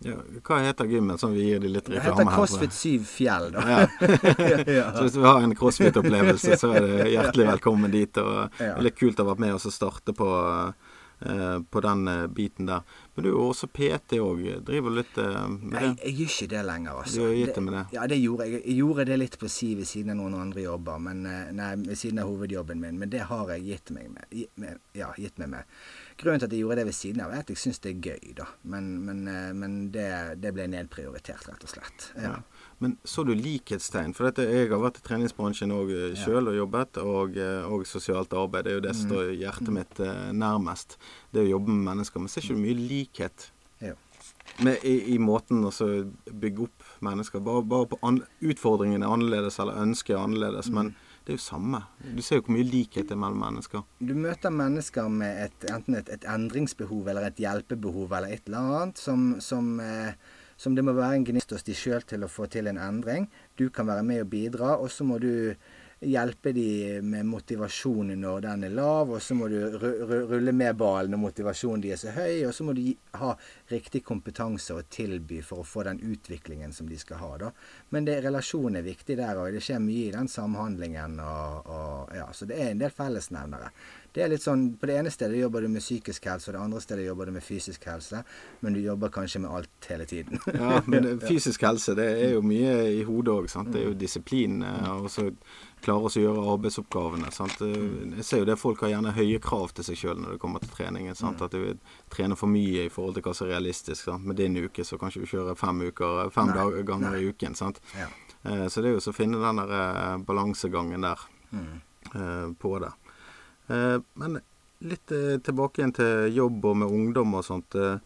Ja, hva heter gymmen, som vi gir de litt reklame her? Det heter CrossFit Syv Fjell, da. Ja. Så hvis du har en crossfit-opplevelse, så er det hjertelig velkommen dit. Og det er litt kult å ha vært med oss og starte på, uh, på den uh, biten der. Men du er jo også PT òg. Driver litt uh, med det? Nei, jeg gjør ikke det lenger, altså. Du har gitt det med det? Ja, det gjorde jeg. Jeg gjorde det litt på si ved siden av noen andre jobber. Men, nei, ved siden av hovedjobben min. Men det har jeg gitt meg med. med ja, gitt meg med. Grunnen til at jeg gjorde det ved siden av, er at jeg syns det er gøy, da. Men, men, eh, men det, det, ble nedprioritert, rett og slett. Ja. Ja. Men så du likhetstegn? For dette, jeg har vært i treningsbransjen òg sjøl eh, og jobbet, og, eh, og, sosialt arbeid. Det er jo det som mm. står hjertet mitt nærmest. Det å jobbe med mennesker. Men ser ikke du mye likhet ja. med, i, i, måten å bygge opp mennesker? Bare, bare på an, utfordringene er annerledes, eller ønsket er annerledes. Mm. men det er jo samme. Du ser jo hvor mye likhet det er mellom mennesker. Du møter mennesker med et, enten et, et, endringsbehov eller et hjelpebehov eller et eller annet som, som, eh, som det må være en gnist hos de sjøl til å få til en endring. Du kan være med og bidra, og så må du hjelpe de med motivasjonen når den er lav, og så må du rulle med ballen når motivasjonen de er så høy, og så må du ha riktig kompetanse å tilby for å få den utviklingen som de skal ha. da. Men det, relasjonen er viktig der òg. Det skjer mye i den samhandlingen. Og, og, ja, så det er en del fellesnevnere. Det er litt sånn, På det ene stedet jobber du med psykisk helse, og det andre stedet jobber du med fysisk helse. Men du jobber kanskje med alt hele tiden. ja, men fysisk helse det er jo mye i hodet òg. Det er jo disiplin. Eh, og så klare å gjøre arbeidsoppgavene. Sant? Eh, jeg ser jo det folk har gjerne høye krav til seg sjøl når det kommer til treningen. Sant? At du vil trene for mye i forhold til hva som er realistisk. Sant? Med din uke så kanskje du kjører fem, uker, fem dager, ganger Nei. i uken. Sant? Ja. Eh, så det er jo så å finne den der balansegangen der mm. på det. Eh, men litt eh, tilbake igjen til jobb og med ungdom og sånt. Eh,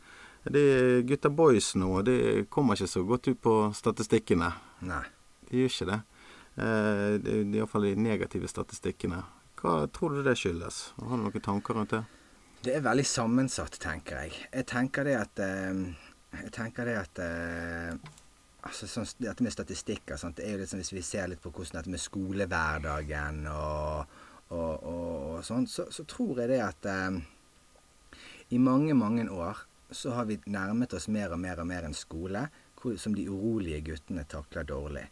de gutta boys nå, de kommer ikke så godt ut på statistikkene. Nei. De gjør ikke det. Det iallfall de negative statistikkene. Hva tror du det skyldes? Har du noen tanker rundt det? Det er veldig sammensatt, tenker jeg. Jeg tenker det at Jeg tenker det at altså sånn, Dette med statistikker sant? det er jo litt sånn hvis vi ser litt på hvordan dette med skolehverdagen og og, og, og sånn, så, så, tror jeg det at eh, i mange, mange år så har vi nærmet oss mer og mer og mer en skole hvor, som de urolige guttene takler dårlig.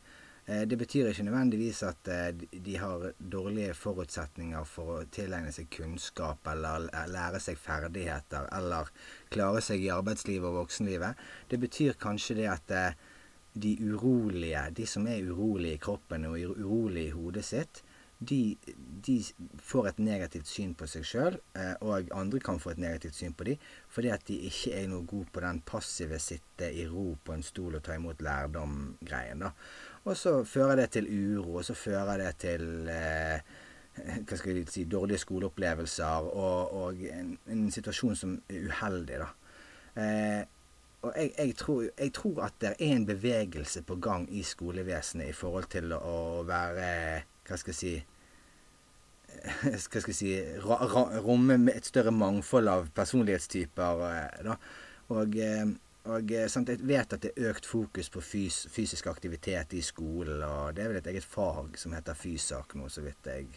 Eh, det betyr ikke nødvendigvis at eh, de har dårlige forutsetninger for å tilegne seg kunnskap eller lære seg ferdigheter eller klare seg i arbeidslivet og voksenlivet. Det betyr kanskje det at eh, de urolige, de som er urolige i kroppen og urolige i hodet sitt, de, de, får et negativt syn på seg sjøl, eh, og andre kan få et negativt syn på dem, fordi at de ikke er noe gode på den passive sitte i ro på en stol og ta imot lærdom-greien. Og så fører det til uro, og så fører det til eh, hva skal jeg si, dårlige skoleopplevelser og, og en, en, situasjon som er uheldig. da. Eh, og jeg, jeg, tror, jeg, tror, at det er en bevegelse på gang i skolevesenet i forhold til å være hva skal jeg si hva skal jeg si Romme et større mangfold av personlighetstyper. Eh, da. Og, eh, og eh, sant, jeg vet at det er økt fokus på fys fysisk aktivitet i skolen. Og det er vel et eget fag som heter Fysak nå, så vidt jeg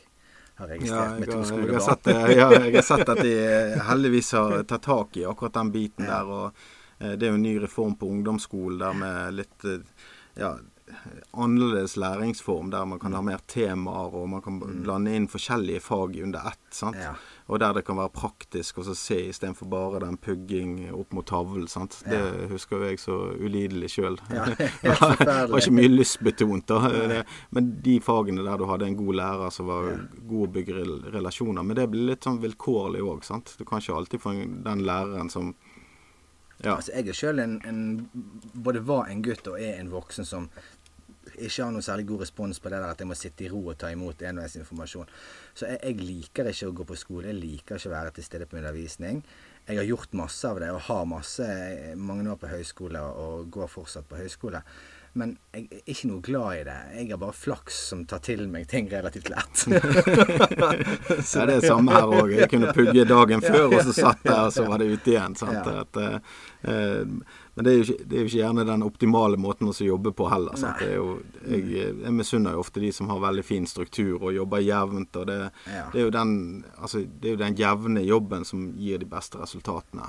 har registrert ja, med to skolebarn. Jeg har, sett, ja, jeg har sett at de heldigvis har tatt tak i akkurat den biten der. og Det er jo en ny reform på ungdomsskolen der med litt ja, annerledes læringsform der man kan ha mer temaer, og man kan mm. blande inn forskjellige fag under ett. sant? Ja. Og der det kan være praktisk å se istedenfor bare den pugging opp mot tavlen. sant? Det husker jeg så ulidelig sjøl. Ja, det var ikke mye lystbetont. da. Men de fagene der du hadde en god lærer som var god å bygge relasjoner Men det blir litt sånn vilkårlig òg. Du kan ikke alltid få den læreren som ja. Altså, jeg er sjøl en, en, både var en gutt og er en voksen som ikke har noe særlig god respons på det der at jeg må sitte i ro og ta imot enveisinformasjon. Så jeg, jeg, liker ikke å gå på skole. Jeg liker ikke å være til stede på undervisning. Jeg har gjort masse av det og har masse mange år på høyskole og går fortsatt på høyskole. Men jeg er ikke noe glad i det. Jeg har bare flaks som tar til meg ting relativt lett. ja, det er samme her òg. Jeg kunne pugge dagen før, og så satt jeg, og så var det ute igjen. Sant? Ja. At, uh, men det er, ikke, det er, jo ikke, gjerne den optimale måten å jobbe på heller. Jo, jeg, jeg misunner jo ofte de som har veldig fin struktur og jobber jevnt. og Det, ja. det, er, jo den, altså, det er jo den jevne jobben som gir de beste resultatene.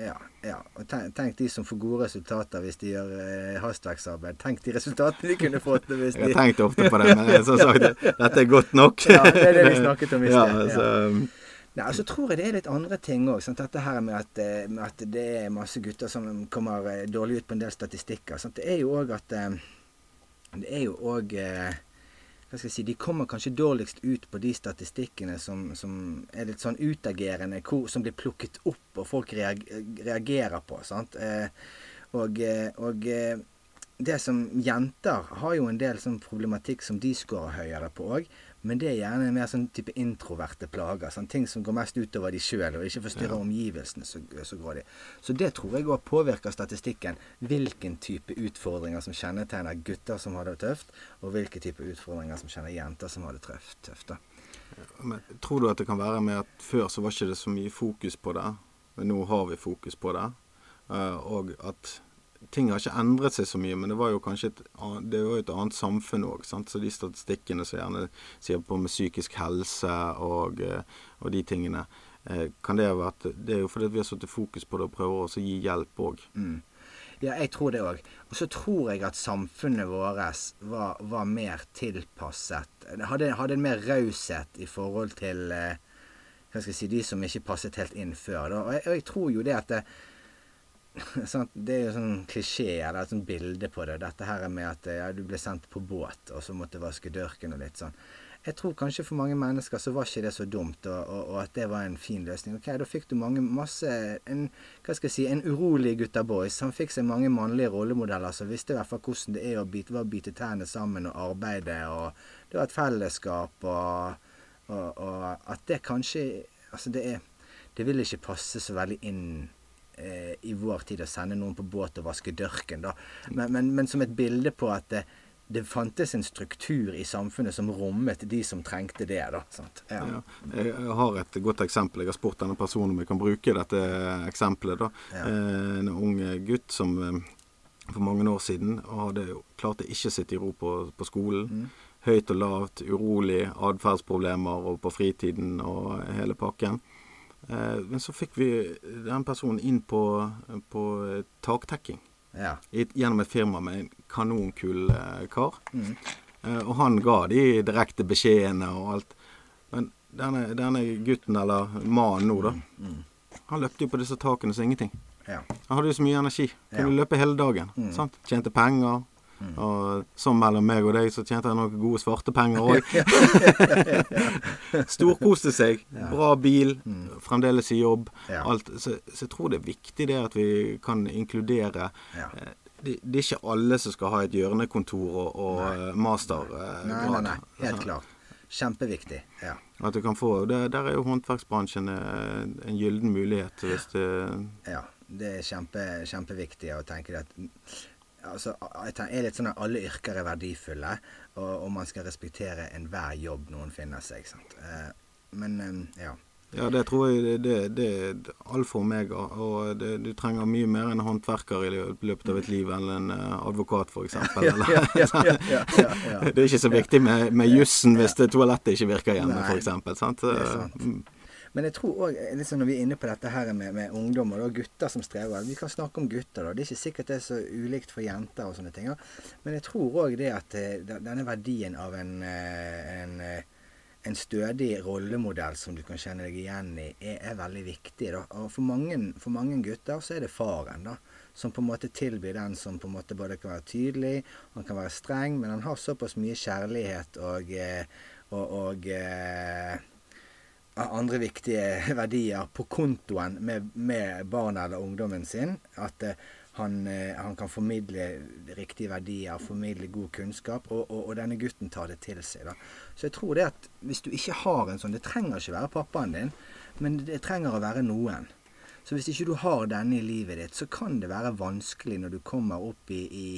ja, ja. Og tenk, tenk, de som får gode resultater hvis de gjør eh, hastverksarbeid. Tenk de resultatene de kunne fått. Hvis de... Jeg har tenkt ofte på det, men som sagt, dette er godt nok. ja, det er det vi snakket om i sted. Ja, altså, Nei, så tror jeg det er litt andre ting òg. Dette her med at, eh, med at, det er masse gutter som kommer eh, dårlig ut på en del statistikker. Sant? Det er jo òg at eh, Det er jo òg hva skal jeg si, De kommer kanskje dårligst ut på de statistikkene som, som er litt sånn utagerende, som blir plukket opp og folk reagerer på. sant? Og, og det som Jenter har jo en del sånn problematikk som de scorer høyere på òg. Men det er gjerne mer sånn type introverte plager. Sånn, ting som går mest utover de sjøl, og ikke forstyrrer ja. omgivelsene så, så grådig. Så det tror jeg òg påvirker statistikken. Hvilken type utfordringer som kjennetegner gutter som har det tøft, og hvilke type utfordringer som kjenner jenter som har det tøft. tøft da. Men, tror du at det kan være med at før så var ikke det så mye fokus på det, men nå har vi fokus på det, uh, og at ting har ikke endret seg så mye, men det var jo kanskje et, det var et annet samfunn òg. Så de statistikkene som gjerne sier på med psykisk helse og, eh, og de tingene, eh, kan det ha vært Det er jo fordi vi har satt fokus på det og prøver også å gi hjelp òg. Mm. Ja, jeg tror det òg. Og så tror jeg at samfunnet vårt var, var mer tilpasset. Hadde, hadde en mer raushet i forhold til eh, hva skal jeg si, de som ikke passet helt inn før. Og jeg, og jeg tror jo det at det, sånn, Det er jo sånn klisjé, eller et sånt bilde på det. Dette her med at ja, du ble sendt på båt, og så måtte vaske dørken og litt sånn. Jeg tror kanskje for mange mennesker så var ikke det så dumt, og, og, og, at det var en fin løsning. Ok, Da fikk du mange, masse en, Hva skal jeg si, en urolig gutta boys. Han fikk seg mange mannlige rollemodeller som visste i hvert fall hvordan det er å bite, å bite tærne sammen og arbeide, og det var et fellesskap, og, og at det kanskje Altså, det er Det vil ikke passe så veldig inn eh, i vår tid å sende noen på båt og vaske dørken, da. Men, men, men som et bilde på at det, det, fantes en struktur i samfunnet som rommet de som trengte det. da. Ja. Ja. Jeg har et godt eksempel. Jeg har spurt denne personen om jeg kan bruke dette eksempelet. da. Ja. Eh, en ung gutt som eh, for mange år siden hadde klarte ikke å sitte i ro på, på skolen. Mm. Høyt og lavt, urolig, atferdsproblemer og på fritiden og hele pakken. Eh, men så fikk vi den personen inn på, på taktekking. Ja. gjennom et firma med en kanonkul eh, kar. Mm. Eh, og han ga de direkte beskjedene og alt. Men denne, denne gutten, eller mannen nå, da, mm. Mm. han løpte jo på disse takene som ingenting. Ja. Han hadde jo så mye energi. Kunne ja. løpe hele dagen. Mm. Sant? Tjente penger. Mm. Og sånn mellom meg og deg så tjente jeg noen gode svarte penger òg. Storkoste seg. Ja. Bra bil. Mm. Fremdeles i jobb. Ja. Alt. Så, så, jeg tror det er viktig det at vi kan inkludere ja. Eh, det, det, er ikke alle som skal ha et hjørnekontor og, og nei. Eh, mastergrad. Eh, nei, nei, nei. Helt klart. Kjempeviktig. ja. At du kan få, der, der er jo håndverksbransjen en gyllen mulighet. Hvis det Ja, det er kjempe, kjempeviktig å tenke at altså, er litt sånn at alle yrker er verdifulle, og, og man skal respektere enhver jobb noen finner seg. Sant? Eh, men eh, ja. Ja, det tror jeg det, det, er alfa og omega. Og det, du trenger mye mer enn håndverker i løpet av et liv enn en uh, advokat, f.eks. Ja, ja, ja, det er ikke så viktig med, med jussen hvis toalettet ikke virker hjemme, f.eks. Sant? Det er sant. Men jeg tror òg, liksom når vi er inne på dette her med, med ungdom og gutter som strever Vi kan snakke om gutter, da. Det er ikke sikkert det er så ulikt for jenter og sånne ting. Men jeg tror òg det at eh, denne verdien av en, eh, en, eh, en stødig rollemodell som du kan kjenne deg igjen i, er, er veldig viktig. da. Og for mange, for mange, gutter så er det faren, da. Som på en måte tilbyr den som på en måte både kan være tydelig, han kan være streng, men han har såpass mye kjærlighet og, og, og andre viktige verdier på kontoen med, med barna eller ungdommen sin. At uh, Han, eh, han, kan formidle riktige verdier, formidle god kunnskap, og, og, og, denne gutten tar det til seg. da. Så jeg tror det at hvis du ikke har en sånn Det trenger ikke være pappaen din, men det trenger å være noen. Så hvis ikke du har denne i livet ditt, så kan det være vanskelig når du kommer opp i, i,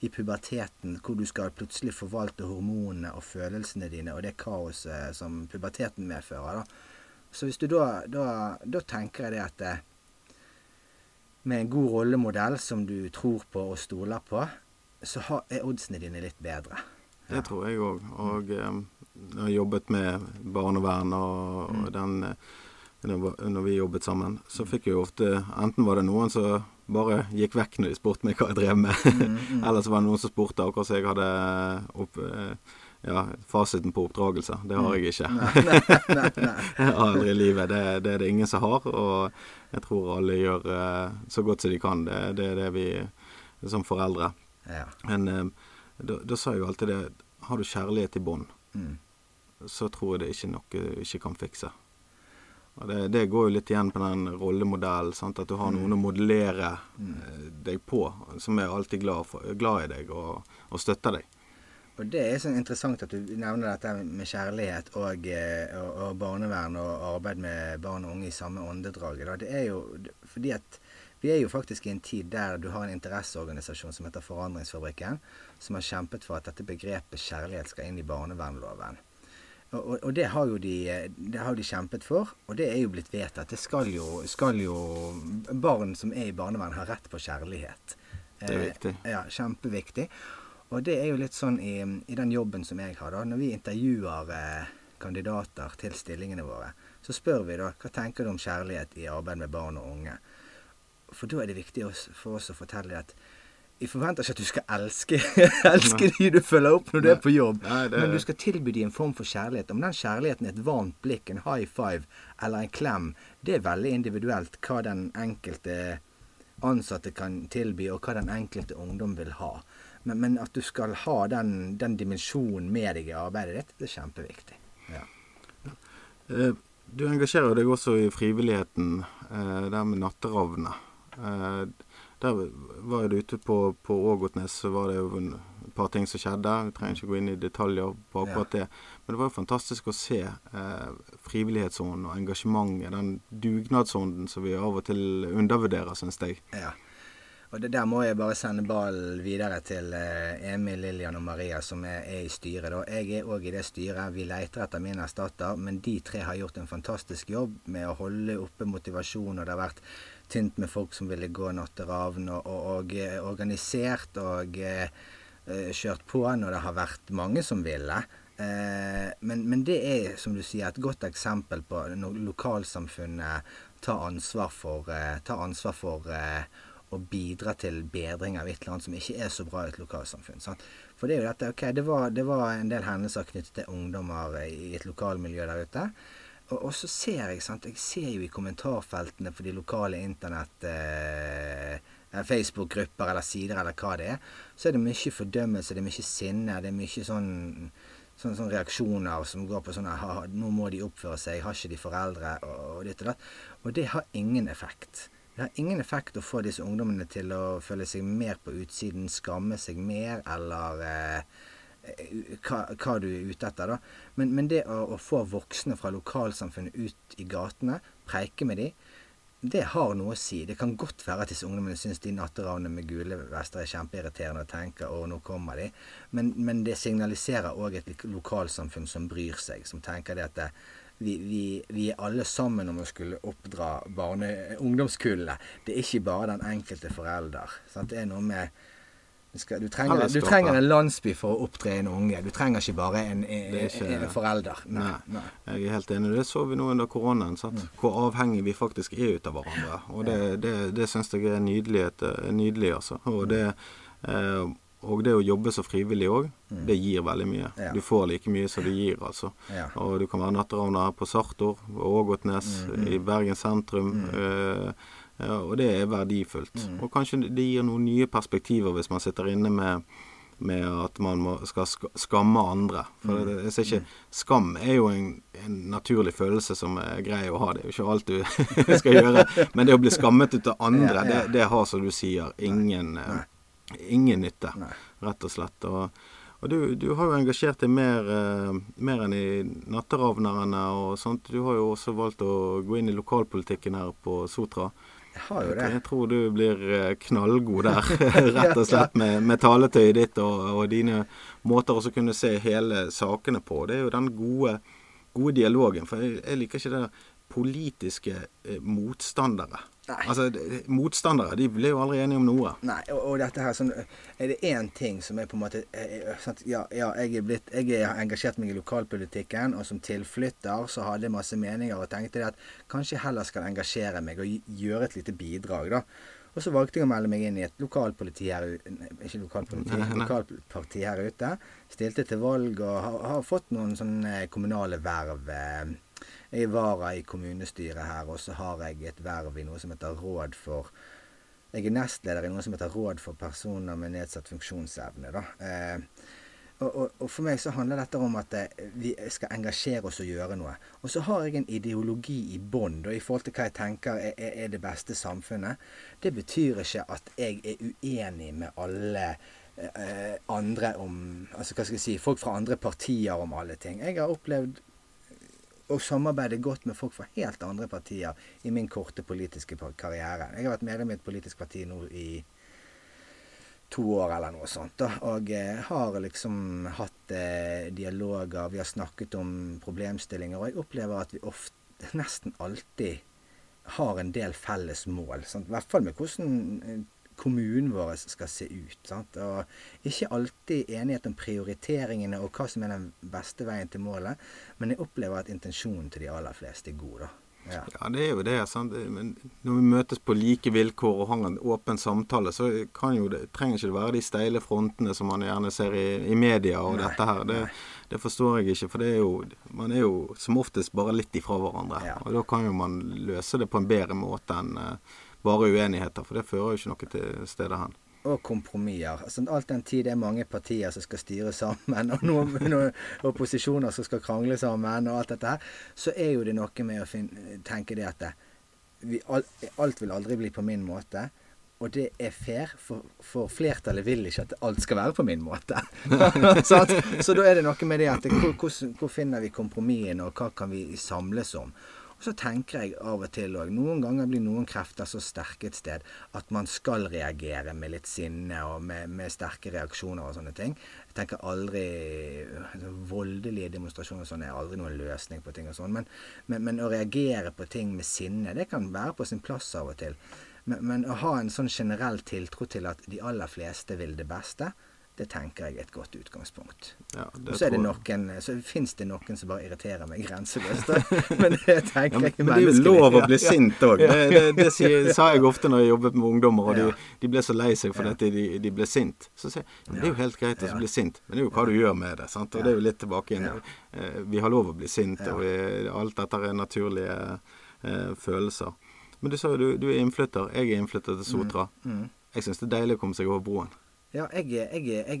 i puberteten, hvor du skal plutselig forvalte hormonene og følelsene dine og det kaoset som puberteten medfører. da. Så hvis du da, da, da tenker jeg det at det, med en god rollemodell som du tror på og stoler på, så er oddsene dine litt bedre. Ja. Det tror jeg òg. Og um, jeg har jobbet med barnevern og, mm. den eh, når vi jobbet sammen, så fikk jeg jo ofte Enten var det noen som bare gikk vekk når de spurte meg hva jeg drev med, mm, mm. Ellers var det noen som spurte akkurat så jeg hadde opp, ja, fasiten på oppdragelse. Det har jeg ikke. Nei, nei, nei, jeg har aldri i livet. Det, det, er det ingen som har. Og jeg tror alle gjør uh, så godt som de kan. Det, det er det vi som foreldre. Ja. Men uh, da, da, sa jeg jo alltid det Har du kjærlighet i bånd, mm. så tror jeg det ikke noe du ikke kan fikse. Det, det, går jo litt igjen på den rollemodellen. Sant? At du har noen mm. å modellere. Eh, deg på, som er alltid glad, for, glad i deg og, og støtter deg. Og det er sånn interessant at du nevner dette med kjærlighet og, eh, og, og, barnevern og arbeid med barn og unge i samme åndedraget. Det er jo fordi at vi er jo faktisk i en tid der du har en interesseorganisasjon som heter Forandringsfabrikken, som har kjempet for at dette begrepet kjærlighet skal inn i barnevernloven. Og, og det, har jo de, det har de kjempet for, og det er jo blitt vedtatt. Det skal jo, skal jo Barn som er i barnevern, ha rett på kjærlighet. Det er viktig. Eh, ja, kjempeviktig. Og det er jo litt sånn i, i den jobben som jeg har, da. Når vi intervjuer eh, kandidater til stillingene våre, så spør vi da hva tenker du om kjærlighet i arbeid med barn og unge. For da er det viktig for oss å fortelle at vi forventer ikke at du skal elske, elske de du følger opp når du er på jobb, Nei, det... men du skal tilby dem en form for kjærlighet. Om den kjærligheten er et varmt blikk, en high five eller en klem, det er veldig individuelt hva den enkelte ansatte kan tilby, og hva den enkelte ungdom vil ha. Men, men, at du skal ha den, den, dimensjonen med deg i arbeidet ditt, det er kjempeviktig. Ja. Eh, du engasjerer deg også i frivilligheten, det med Natteravnene. Der var jeg ute på, på Ågotnes, så var det jo et par ting som skjedde. Vi trenger ikke gå inn i detaljer på akkurat det. Men det var jo fantastisk å se eh, frivillighetsånden og engasjementet, den dugnadsånden som vi av og til undervurderer, syns jeg. Ja. Og det, Der må jeg bare sende ballen videre til eh, Emil, Lillian og Maria, som er, er i styret. Da. Jeg er òg i det styret. Vi leter etter min erstatter. Men de tre har gjort en fantastisk jobb med å holde oppe motivasjon. Og det har vært tynt med folk som ville gå natteravn, og, og, og eh, organisert og eh, eh, kjørt på når det har vært mange som ville. Eh, men, men, det er, som du sier, et godt eksempel på når lokalsamfunnet tar ansvar for, eh, tar ansvar for å bidra til bedring av et eller annet som ikke er så bra i et lokalsamfunn. Sant? For det er jo dette, ok, det var, det var, en del hendelser knyttet til ungdommer i et lokalmiljø der ute. Og, og så ser jeg sant, jeg ser jo i kommentarfeltene for de lokale internett... Eh, Facebook-grupper eller sider eller hva det er, så er det mye fordømmelse, det er mye sinne, det er mye sånn sånne, sånne reaksjoner som går på sånn Nå må de oppføre seg, har ikke de foreldre, og, og ditt og datt. Og det har ingen effekt. Det har ingen effekt å få disse ungdommene til å føle seg mer på utsiden, skamme seg mer, eller eh, hva, hva, du er ute etter. da. Men, men det å, å, få voksne fra lokalsamfunnet ut i gatene, preike med dem, det har noe å si. Det kan godt være at disse ungdommene syns de natteravnene med gule vester er kjempeirriterende og tenker 'å, nå kommer de'. Men, men det signaliserer òg et lokalsamfunn som bryr seg, som tenker det at det, vi, vi, vi, er alle sammen om å skulle oppdra barne- ungdomskullene. Det er ikke bare den enkelte forelder. Sant? Det er noe med skal, du, trenger, du, trenger, en landsby for å opptre en unge. Du trenger ikke bare en, en, ikke, en forelder. Nei, nei. Jeg er helt enig. Det så vi nå under koronaen. Mm. Hvor avhengig vi faktisk er ut av hverandre. Og det, det, det syns jeg er nydelig, nydelig altså. Og det eh, og det å jobbe så frivillig òg, mm. det gir veldig mye. Ja. Du får like mye som du gir, altså. Ja. Og du kan være natteravner på Sartor, Ågotnes, mm, mm. i Bergen sentrum. Uh, ja, og det er verdifullt. Mm. Og kanskje det gir noen nye perspektiver hvis man sitter inne med med at man må, skal skamme andre. For det, jeg ser ikke Skam er jo en, en, naturlig følelse som er grei å ha. Det er jo ikke alt du skal gjøre. Men det å bli skammet ut av andre, det, det har, som du sier, ingen, uh, ingen nytte. Rett og slett. Og, og du, du, har jo engasjert deg mer, uh, mer enn i Natteravnerne og sånt. Du har jo også valgt å gå inn i lokalpolitikken her på Sotra. Jeg har jo det. Jeg tror du blir eh, knallgod der, rett og slett, med, med taletøyet ditt og, og, dine måter å kunne se hele sakene på. Det er jo den gode, gode dialogen. For jeg, jeg liker ikke det der politiske eh, motstandere. Nei. Altså, Motstandere de blir jo aldri enige om noe. Nei, og, og dette her sånn, Er det én ting som er på en måte sånn, ja, ja, jeg er blitt Jeg har engasjert meg i lokalpolitikken, og som tilflytter så hadde jeg masse meninger og tenkte at kanskje heller skal engasjere meg og gjøre et lite bidrag, da. Og så valgte jeg å melde meg inn i et lokalpoliti her Ikke lokalpoliti, nei, nei. lokalparti her ute. Stilte til valg og har, har fått noen sånne kommunale verv. Eh, jeg er vara i kommunestyret her, og så har jeg et verv i noe som heter Råd for Jeg er nestleder i noe som heter Råd for personer med nedsatt funksjonsevne. da. Eh, og, og, og, for meg så handler dette om at eh, vi skal engasjere oss og gjøre noe. Og så har jeg en ideologi i bånn i forhold til hva jeg tenker er, er, det beste samfunnet. Det betyr ikke at jeg er uenig med alle eh, andre om Altså hva skal jeg si Folk fra andre partier om alle ting. Jeg har opplevd og samarbeide godt med folk fra helt andre partier i min korte politiske karriere. Jeg har vært medlem i et politisk parti nå i to år eller noe sånt. Og eh, har liksom hatt eh, dialoger, vi har snakket om problemstillinger. Og jeg opplever at vi ofte, nesten alltid har en del felles mål. Sant? I hvert fall med hvordan eh, kommunen vår skal se ut. Sant? Og ikke alltid enighet om prioriteringene og hva som er den beste veien til målet, men jeg opplever at intensjonen til de aller fleste er god. da. Ja. ja. det er jo det. Sant? Men når vi møtes på like vilkår og har en åpen samtale, så kan jo det, trenger ikke det være de steile frontene som man gjerne ser i, i media og nei, dette her. Det, det, forstår jeg ikke. For det er jo, man er jo som oftest bare litt ifra hverandre. Ja. Og da kan jo man løse det på en bedre måte enn uh, bare uenigheter, for det fører jo ikke noe til stedet hen. Og kompromisser. Altså, alt den tid det er mange partier som skal styre sammen, og noen, noen opposisjoner som skal krangle sammen, og alt dette her, så er jo det noe med å finne, tenke det at vi, alt vil aldri bli på min måte. Og det er fair, for, for, flertallet vil ikke at alt skal være på min måte. så da er det noe med det at hvor, hvor finner vi kompromissene, og hva kan vi samles om? Og så tenker jeg av og til òg Noen ganger blir noen krefter så sterke et sted at man skal reagere med litt sinne og med, med sterke reaksjoner og sånne ting. Jeg tenker aldri altså, Voldelige demonstrasjoner og sånn er aldri noen løsning på ting og sånn. Men, men, men, å reagere på ting med sinne, det kan være på sin plass av og til. Men, men å ha en sånn generell tiltro til at de aller fleste vil det beste, det tenker jeg er et godt utgangspunkt. Ja, og så det noen Så fins det noen som bare irriterer meg grenseløst. men det tenker ja, jeg Men det er jo lov å bli sint òg. Det, det, det, det, sa jeg ofte når jeg jobbet med ungdommer, og de, de ble så lei seg for dette, de, de, ble sint. Så sier jeg det er jo helt greit å bli sint, men det er jo hva du gjør med det. Sant? Og det er jo litt tilbake inn. Eh, vi har lov å bli sint, og vi, alt dette er naturlige eh, følelser. Men du sa jo du, du, er innflytter. Jeg er innflytter til Sotra. Mm. Mm. Jeg syns det er deilig å komme seg over broen. Ja, jeg, jeg, jeg, jeg,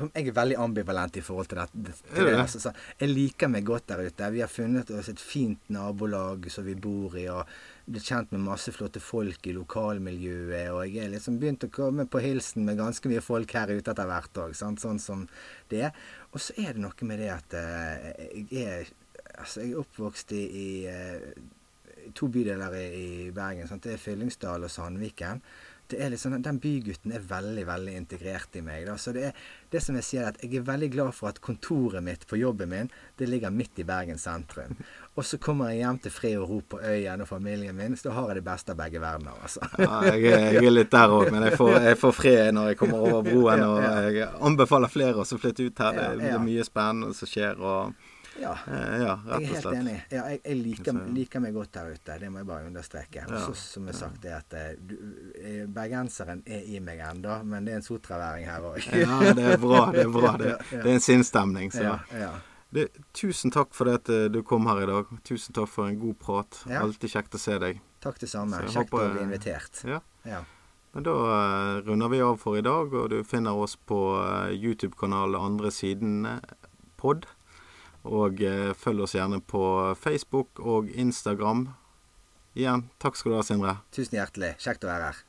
jeg er veldig ambivalent i forhold til dette. Til det. Altså, jeg liker meg godt der ute. Vi har funnet oss et fint nabolag som vi bor i. og blitt kjent med masse flotte folk i lokalmiljøet. Og jeg er liksom begynt å komme på hilsen med ganske mye folk her ute etter hvert òg. Sånn som det. Og så er det noe med det at uh, jeg er Altså, jeg er oppvokst i, i uh, to bydeler i, i Bergen. Sant? Det er Fyllingsdal og Sandviken det er liksom, Den bygutten er veldig veldig integrert i meg. Da. Så det er det som jeg sier, at jeg er veldig glad for at kontoret mitt på jobben min det ligger midt i Bergen sentrum. Og så kommer jeg hjem til fred og ro på øyen og familien min, så da har jeg det beste av begge verdener. Altså. Ja, jeg, jeg, er litt der òg, men jeg får, jeg får, fred når jeg kommer over broen. Og jeg anbefaler flere å flytte ut her. Det er mye spennende som skjer. og ja, eh, ja. Jeg er helt enig. Ja, jeg, jeg liker, liker, meg godt her ute. Det må jeg bare understreke. Og så, som jeg sagt, det at eh, du, eh, bergenseren er i meg ennå, men det er en sotraværing her òg. ja, det er bra. Det er bra. Det, det er en sinnsstemning. Så. Det, tusen takk for det at du kom her i dag. Tusen takk for en god prat. Alltid kjekt å se deg. Takk det samme. Kjekt håper, å bli invitert. Ja. ja. Men da runder vi av for i dag, og du finner oss på YouTube-kanalen Andre Siden pod. Og eh, følg oss gjerne på Facebook og Instagram. Igjen, takk skal du ha, Sindre. Tusen hjertelig. Kjekt å være her.